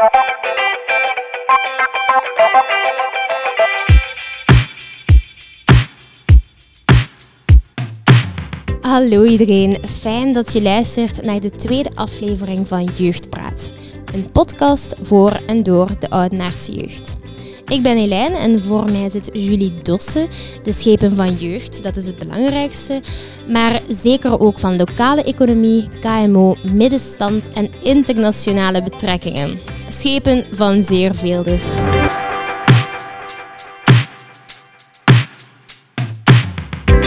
Hallo iedereen, fijn dat je luistert naar de tweede aflevering van Jeugdpraat. Een podcast voor en door de Oudenaardse jeugd. Ik ben Helene en voor mij zit Julie Dossen, de schepen van jeugd, dat is het belangrijkste, maar zeker ook van lokale economie, KMO, middenstand en internationale betrekkingen. Schepen van zeer veel dus.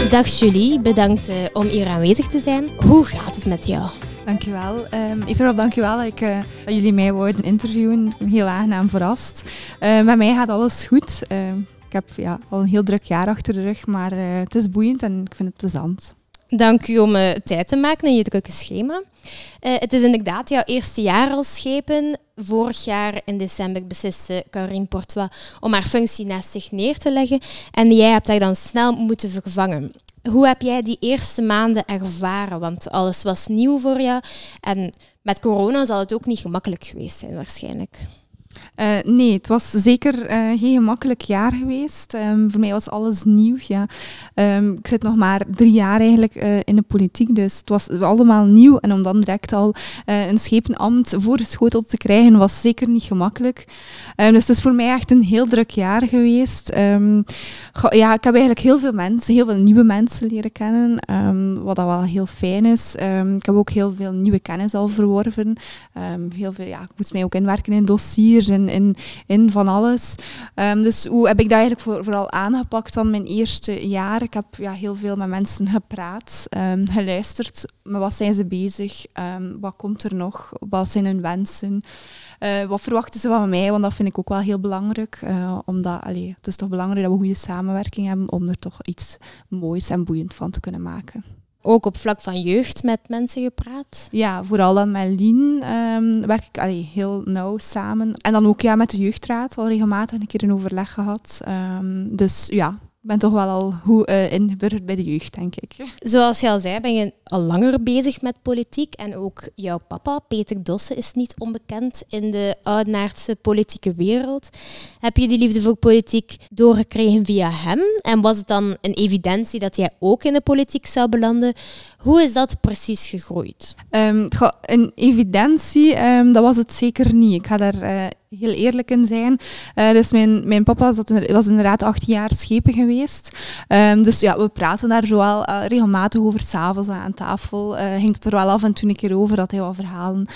Dag Julie, bedankt uh, om hier aanwezig te zijn. Hoe gaat het met jou? Dankjewel. Um, Israël, dankjewel dat, ik, uh, dat jullie mij wouden interviewen. Ik ben heel aangenaam verrast. Uh, met mij gaat alles goed. Uh, ik heb ja, al een heel druk jaar achter de rug, maar het is boeiend en ik vind het plezant. Dank u om tijd te maken in je drukke schema. het is inderdaad jouw eerste jaar als schepen. Vorig jaar in december besliste Carine Portois om haar functie naast zich neer te leggen. En jij hebt haar dan snel moeten vervangen. Hoe heb jij die eerste maanden ervaren? Want alles was nieuw voor jou. En met corona zal het ook niet gemakkelijk geweest zijn, waarschijnlijk. Uh, nee, het was zeker uh, geen gemakkelijk jaar geweest. Um, voor mij was alles nieuw. Ja. Um, ik zit nog maar drie jaar eigenlijk uh, in de politiek, dus het was allemaal nieuw. En om dan direct al een schepenambt voorgeschoteld te krijgen, was zeker niet gemakkelijk. Um, dus het is voor mij echt een heel druk jaar geweest. ja, ik heb eigenlijk heel veel mensen, heel veel nieuwe mensen leren kennen, wat dat wel heel fijn is. ik heb ook heel veel nieuwe kennis al verworven. heel veel, ja, ik moest mij ook inwerken in dossiers en in, in, van alles. Um, dus hoe heb ik dat eigenlijk voor, vooral aangepakt dan mijn eerste jaar? Ik heb ja, heel veel met mensen gepraat, um, geluisterd. Maar wat zijn ze bezig? Um, wat komt er nog? Wat zijn hun wensen? Uh, wat verwachten ze van mij? Want dat vind ik ook wel heel belangrijk. Uh, omdat, allee, het is toch belangrijk dat we goede samenwerking hebben om er toch iets moois en boeiend van te kunnen maken ook op vlak van jeugd met mensen gepraat? Ja, vooral dan met Lien um, werk ik allee, heel nauw samen. En dan ook ja, met de jeugdraad al regelmatig een keer een overleg gehad. Um, dus ja, ben toch wel al goed uh, ingeburgerd bij de jeugd, denk ik. Zoals je al zei, ben je al langer bezig met politiek. En ook jouw papa, Peter Dossen, is niet onbekend in de Oudenaardse politieke wereld. Heb je die liefde voor politiek doorgekregen via hem? En was het dan een evidentie dat jij ook in de politiek zou belanden? Hoe is dat precies gegroeid? Um, een evidentie, um, dat was het zeker niet. Ik ga daar... Uh, heel eerlijk in zijn. Uh, dus mijn, mijn papa zat was inderdaad 18 jaar schepen geweest. Um, dus ja, we praten daar zo wel uh, regelmatig over. S'avonds aan tafel uh, ging het er wel af en toe een keer over dat hij wat verhalen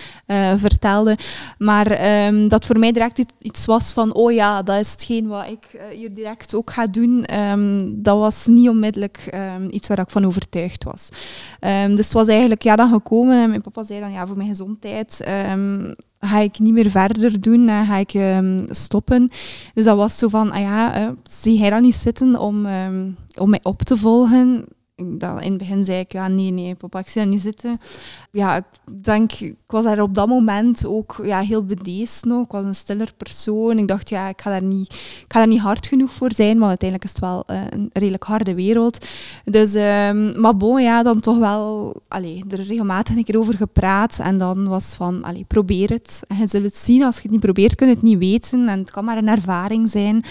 vertelde. Maar um, dat voor mij direct iets was van, oh ja, dat is hetgeen wat ik hier direct ook ga doen. Um, dat was niet onmiddellijk iets waar ik van overtuigd was. dus het was eigenlijk ja, dan gekomen en mijn papa zei dan, ja, voor mijn gezondheid ga ik niet meer verder doen, ga ik um, stoppen. Dus dat was zo van, ah ja, zie hij dan niet zitten om, um, om mij op te volgen? In het begin zei ik, ja, nee, nee, papa, ik zie dat niet zitten ja, ik denk, ik was daar op dat moment ook ja, heel bedeesd nog. Ik was een stiller persoon. Ik dacht, ja, ik ga daar niet, ik ga daar niet hard genoeg voor zijn, want uiteindelijk is het wel uh, een redelijk harde wereld. Dus, um, maar bon, ja, dan toch wel allee, er regelmatig een keer over gepraat. En dan was van, allee, probeer het. En je zult het zien, als je het niet probeert, kun je het niet weten. En het kan maar een ervaring zijn.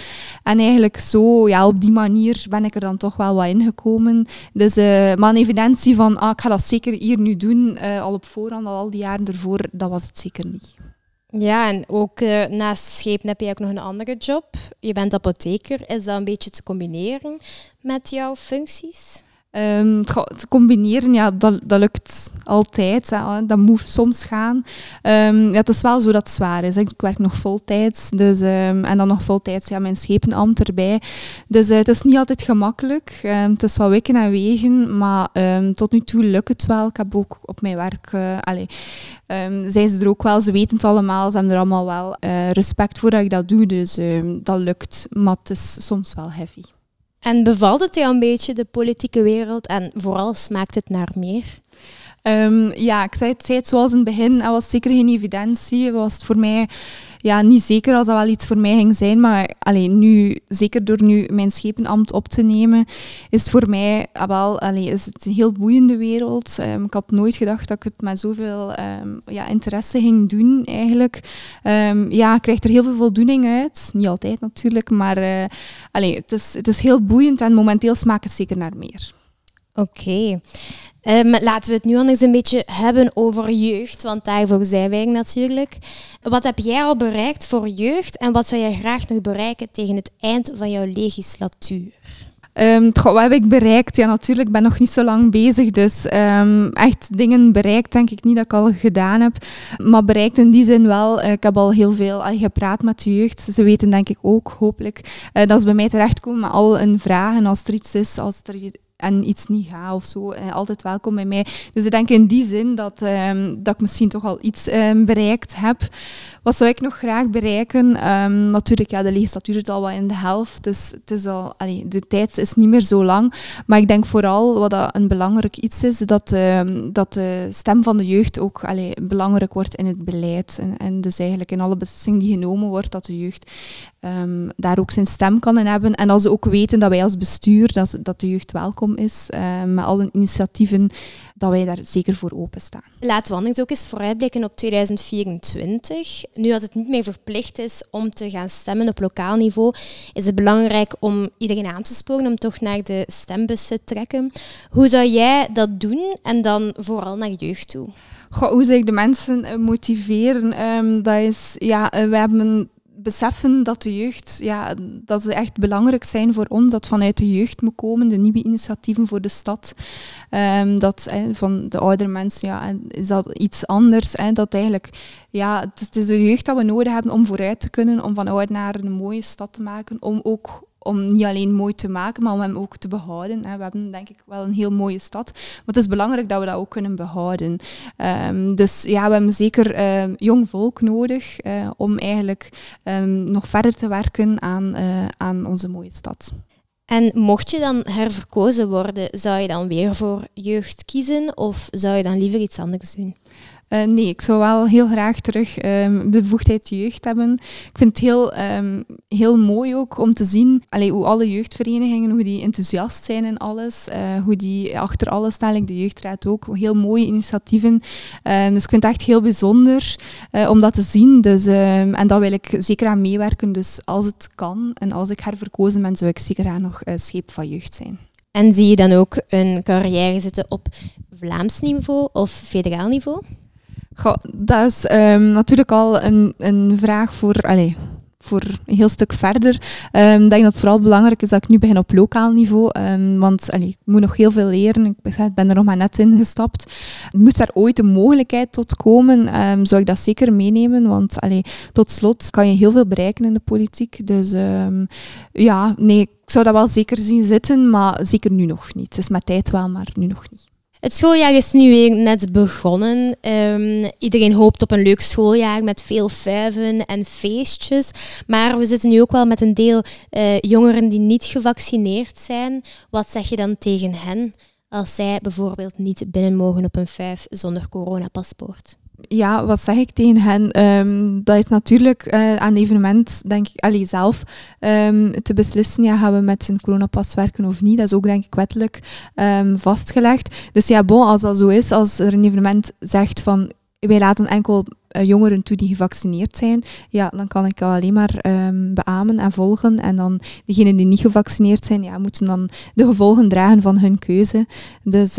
En eigenlijk zo, ja, op die manier ben ik er dan toch wel wat ingekomen. Dus, uh, maar een evidentie van, ah, ik ga dat zeker hier nu doen... Uh, al op voorhand, al, die jaren ervoor, dat was het zeker niet. Ja, en ook uh, naast schepen heb je ook nog een andere job. Je bent apotheker. Is dat een beetje te combineren met jouw functies? Um, te combineren, ja, dat, dat lukt altijd. Hè. Dat moet soms gaan. Um, ja, het is wel zo dat het zwaar is. Ik werk nog voltijds. Dus, um, en dan nog voltijds ja, mijn schepenambt erbij. Dus uh, het is niet altijd gemakkelijk. het is wel wikken en wegen. Maar tot nu toe lukt het wel. Ik heb ook op mijn werk... Uh, allez, zijn ze er ook wel. Ze weten het allemaal. Ze hebben er allemaal wel uh, respect voor dat ik dat doe. Dus dat lukt. Maar het is soms wel heavy. En bevalt het jou een beetje, de politieke wereld? En vooral smaakt het naar meer? Ehm, ja, ik zei het, zei zoals in het begin, er was zeker geen evidentie. Was het voor mij ja, niet zeker als dat wel iets voor mij ging zijn, maar alleen nu, zeker door nu mijn schepenambt op te nemen, is het voor mij ah, wel allee, is het een heel boeiende wereld. Um, ik had nooit gedacht dat ik het met zoveel um, ja, interesse ging doen, eigenlijk. Um, ja, ik krijg er heel veel voldoening uit. Niet altijd natuurlijk, maar uh, het, is, het is heel boeiend en momenteel smaakt het zeker naar meer. Oké. Um, laten we het nu anders een beetje hebben over jeugd, want daarvoor zijn wij natuurlijk. Wat heb jij al bereikt voor jeugd en wat zou jij graag nog bereiken tegen het eind van jouw legislatuur? Um, wat heb ik bereikt? Ja, natuurlijk, ik ben nog niet zo lang bezig, dus um, echt dingen bereikt denk ik niet dat ik al gedaan heb. Maar bereikt in die zin wel. Uh, ik heb al heel veel uh, gepraat met de jeugd. Ze weten denk ik ook, hopelijk, uh, dat ze bij mij terechtkomen met al een vragen als er iets is, als er en iets niet gaat of zo. Uh, altijd welkom bij mij. Dus ik denk in die zin dat, um, dat ik misschien toch al iets um, bereikt heb. Wat zou ik nog graag bereiken? Um, natuurlijk, ja, de legislatuur is al wat in de helft. Dus het is al, de tijd is niet meer zo lang. Maar ik denk vooral wat dat een belangrijk iets is, dat, dat de stem van de jeugd ook belangrijk wordt in het beleid. En, en dus eigenlijk in alle beslissingen die genomen wordt, dat de jeugd um, daar ook zijn stem kan in hebben. En als ze ook weten dat wij als bestuur, dat, dat de jeugd welkom is, uh, met alle initiatieven, dat wij daar zeker voor openstaan. Laten we anders ook eens vooruitblikken op 2024. Nu dat het niet meer verplicht is om te gaan stemmen op lokaal niveau, is het belangrijk om iedereen aan te sporen om toch naar de stembus te trekken. Hoe zou jij dat doen en dan vooral naar jeugd toe? Goh, hoe zou ik de mensen uh, motiveren? Um, dat is, ja, uh, we hebben beseffen dat de jeugd, ja, dat ze echt belangrijk zijn voor ons, dat vanuit de jeugd moet komen, de nieuwe initiatieven voor de stad. Um, dat van de oudere mensen, ja, is dat iets anders. Hè, dat eigenlijk, ja, het is, is de jeugd dat we nodig hebben om vooruit te kunnen, om van oud naar een mooie stad te maken, om ook om niet alleen mooi te maken, maar om hem ook te behouden. We hebben denk ik wel een heel mooie stad, maar het is belangrijk dat we dat ook kunnen behouden. Um, dus ja, we hebben zeker um, jong volk nodig uh, om eigenlijk um, nog verder te werken aan, uh, aan onze mooie stad. En mocht je dan herverkozen worden, zou je dan weer voor jeugd kiezen of zou je dan liever iets anders doen? Uh, nee, ik zou wel heel graag terug um, bevoegdheid jeugd hebben. Ik vind het heel, um, heel mooi ook om te zien allee, hoe alle jeugdverenigingen, hoe die enthousiast zijn in alles. Uh, hoe die achter alles staan, de jeugdraad ook. Heel mooie initiatieven. Um, dus ik vind het echt heel bijzonder uh, om dat te zien. Dus, en daar wil ik zeker aan meewerken. Dus als het kan en als ik herverkozen ben, zou ik zeker aan nog scheep van jeugd zijn. En zie je dan ook een carrière zitten op Vlaams niveau of federaal niveau? Dat is um, natuurlijk al een, een vraag voor, allez, voor een heel stuk verder. Ehm, ik denk dat het vooral belangrijk is dat ik nu begin op lokaal niveau. Um, want ik moet nog heel veel leren. Ik ben er nog maar net in gestapt. Moest daar ooit een mogelijkheid tot komen, um, zou ik dat zeker meenemen. Want allee, tot slot kan je heel veel bereiken in de politiek. Dus ja, nee, ik zou dat wel zeker zien zitten, maar zeker nu nog niet. Het is met tijd wel, maar nu nog niet. Het schooljaar is nu weer net begonnen. Um, iedereen hoopt op een leuk schooljaar met veel vuiven en feestjes. Maar we zitten nu ook wel met een deel uh, jongeren die niet gevaccineerd zijn. Wat zeg je dan tegen hen als zij bijvoorbeeld niet binnen mogen op een vijf zonder coronapaspoort? Ja, wat zeg ik tegen hen? Um, dat is natuurlijk uh, aan het evenement, denk ik, allee, zelf um, te beslissen. Ja, gaan we met een coronapas werken of niet? Dat is ook, denk ik, wettelijk um, vastgelegd. Dus ja, bon, als dat zo is, als er een evenement zegt van wij laten enkel uh, jongeren toe die gevaccineerd zijn, ja, dan kan ik alleen maar beamen en volgen. En dan degenen die niet gevaccineerd zijn, ja, moeten dan de gevolgen dragen van hun keuze. Dus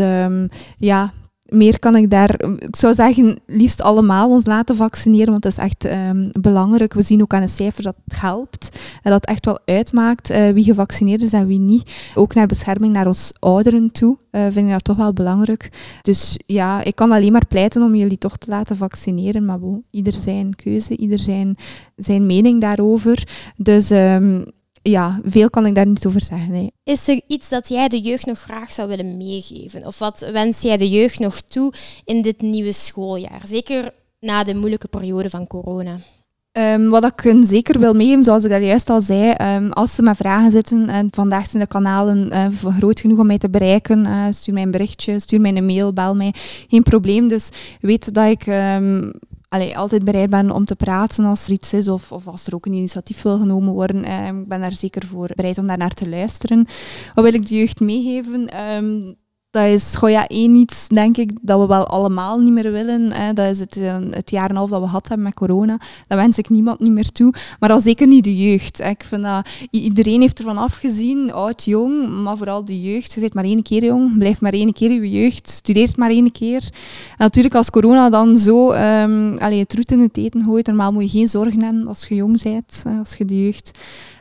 ja, meer kan ik daar... Ik zou zeggen, liefst allemaal ons laten vaccineren, want dat is echt um, belangrijk. We zien ook aan de cijfers dat het helpt. En dat het echt wel uitmaakt uh, wie gevaccineerd is en wie niet. Ook naar bescherming naar ons ouderen toe uh, vind ik dat toch wel belangrijk. Dus ja, ik kan alleen maar pleiten om jullie toch te laten vaccineren. Maar bon, ieder zijn keuze, ieder zijn, zijn mening daarover. Dus... Um, ja, veel kan ik daar niet over zeggen. Nee. Is er iets dat jij de jeugd nog graag zou willen meegeven? Of wat wens jij de jeugd nog toe in dit nieuwe schooljaar? Zeker na de moeilijke periode van corona. Ehm, wat ik hun zeker wil meegeven, zoals ik daar juist al zei, ehm, als ze met vragen zitten, en vandaag zijn de kanalen uh, groot genoeg om mij te bereiken, uh, stuur mij een berichtje, stuur mij een mail, bel mij, geen probleem. Dus weet dat ik um, allee, altijd bereid ben om te praten als er iets is of, of als er ook een initiatief wil genomen worden. ik ben daar zeker voor bereid om daar naar te luisteren. Wat wil ik de jeugd meegeven? Dat is goh, ja, één iets, denk ik, dat we wel allemaal niet meer willen. Hè. Dat is het, eh, het jaar en half dat we gehad hebben met corona. Dat wens ik niemand niet meer toe. Maar al zeker niet de jeugd. Ik vind dat iedereen heeft ervan afgezien, oud, jong, maar vooral de jeugd. Je bent maar één keer jong, blijf maar één keer je jeugd, studeert maar één keer. En natuurlijk, als corona dan zo um, allee, het roet in het eten gooit, normaal moet je geen zorgen hebben als je jong bent, als je de jeugd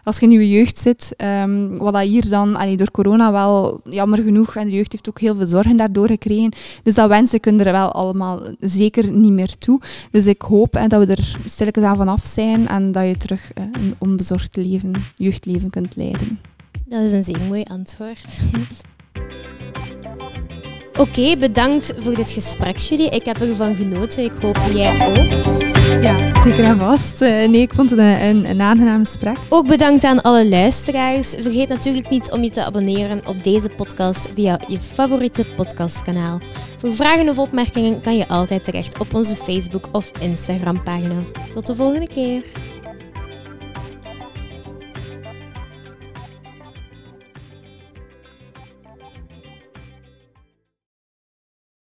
als je in je jeugd zit, um, wat dat hier dan allee, door corona wel jammer genoeg, en de jeugd heeft ook heel veel zorgen daardoor gekregen. Dus dat wensen kunnen er wel allemaal zeker niet meer toe. Dus ik hoop hè, dat we er stilletjes aan vanaf zijn en dat je terug uh, een onbezorgd leven, jeugdleven kunt leiden. Dat is een zeer mooi antwoord. Oké, bedankt voor dit gesprek, Julie. Ik heb ervan genoten. Ik hoop jij ook. Ja, zeker en vast. Uh, nee, ik vond het een, een, aangenaam gesprek. Ook bedankt aan alle luisteraars. Vergeet natuurlijk niet om je te abonneren op deze podcast via je favoriete podcastkanaal. Voor vragen of opmerkingen kan je altijd terecht op onze Facebook of Instagram pagina. Tot de volgende keer.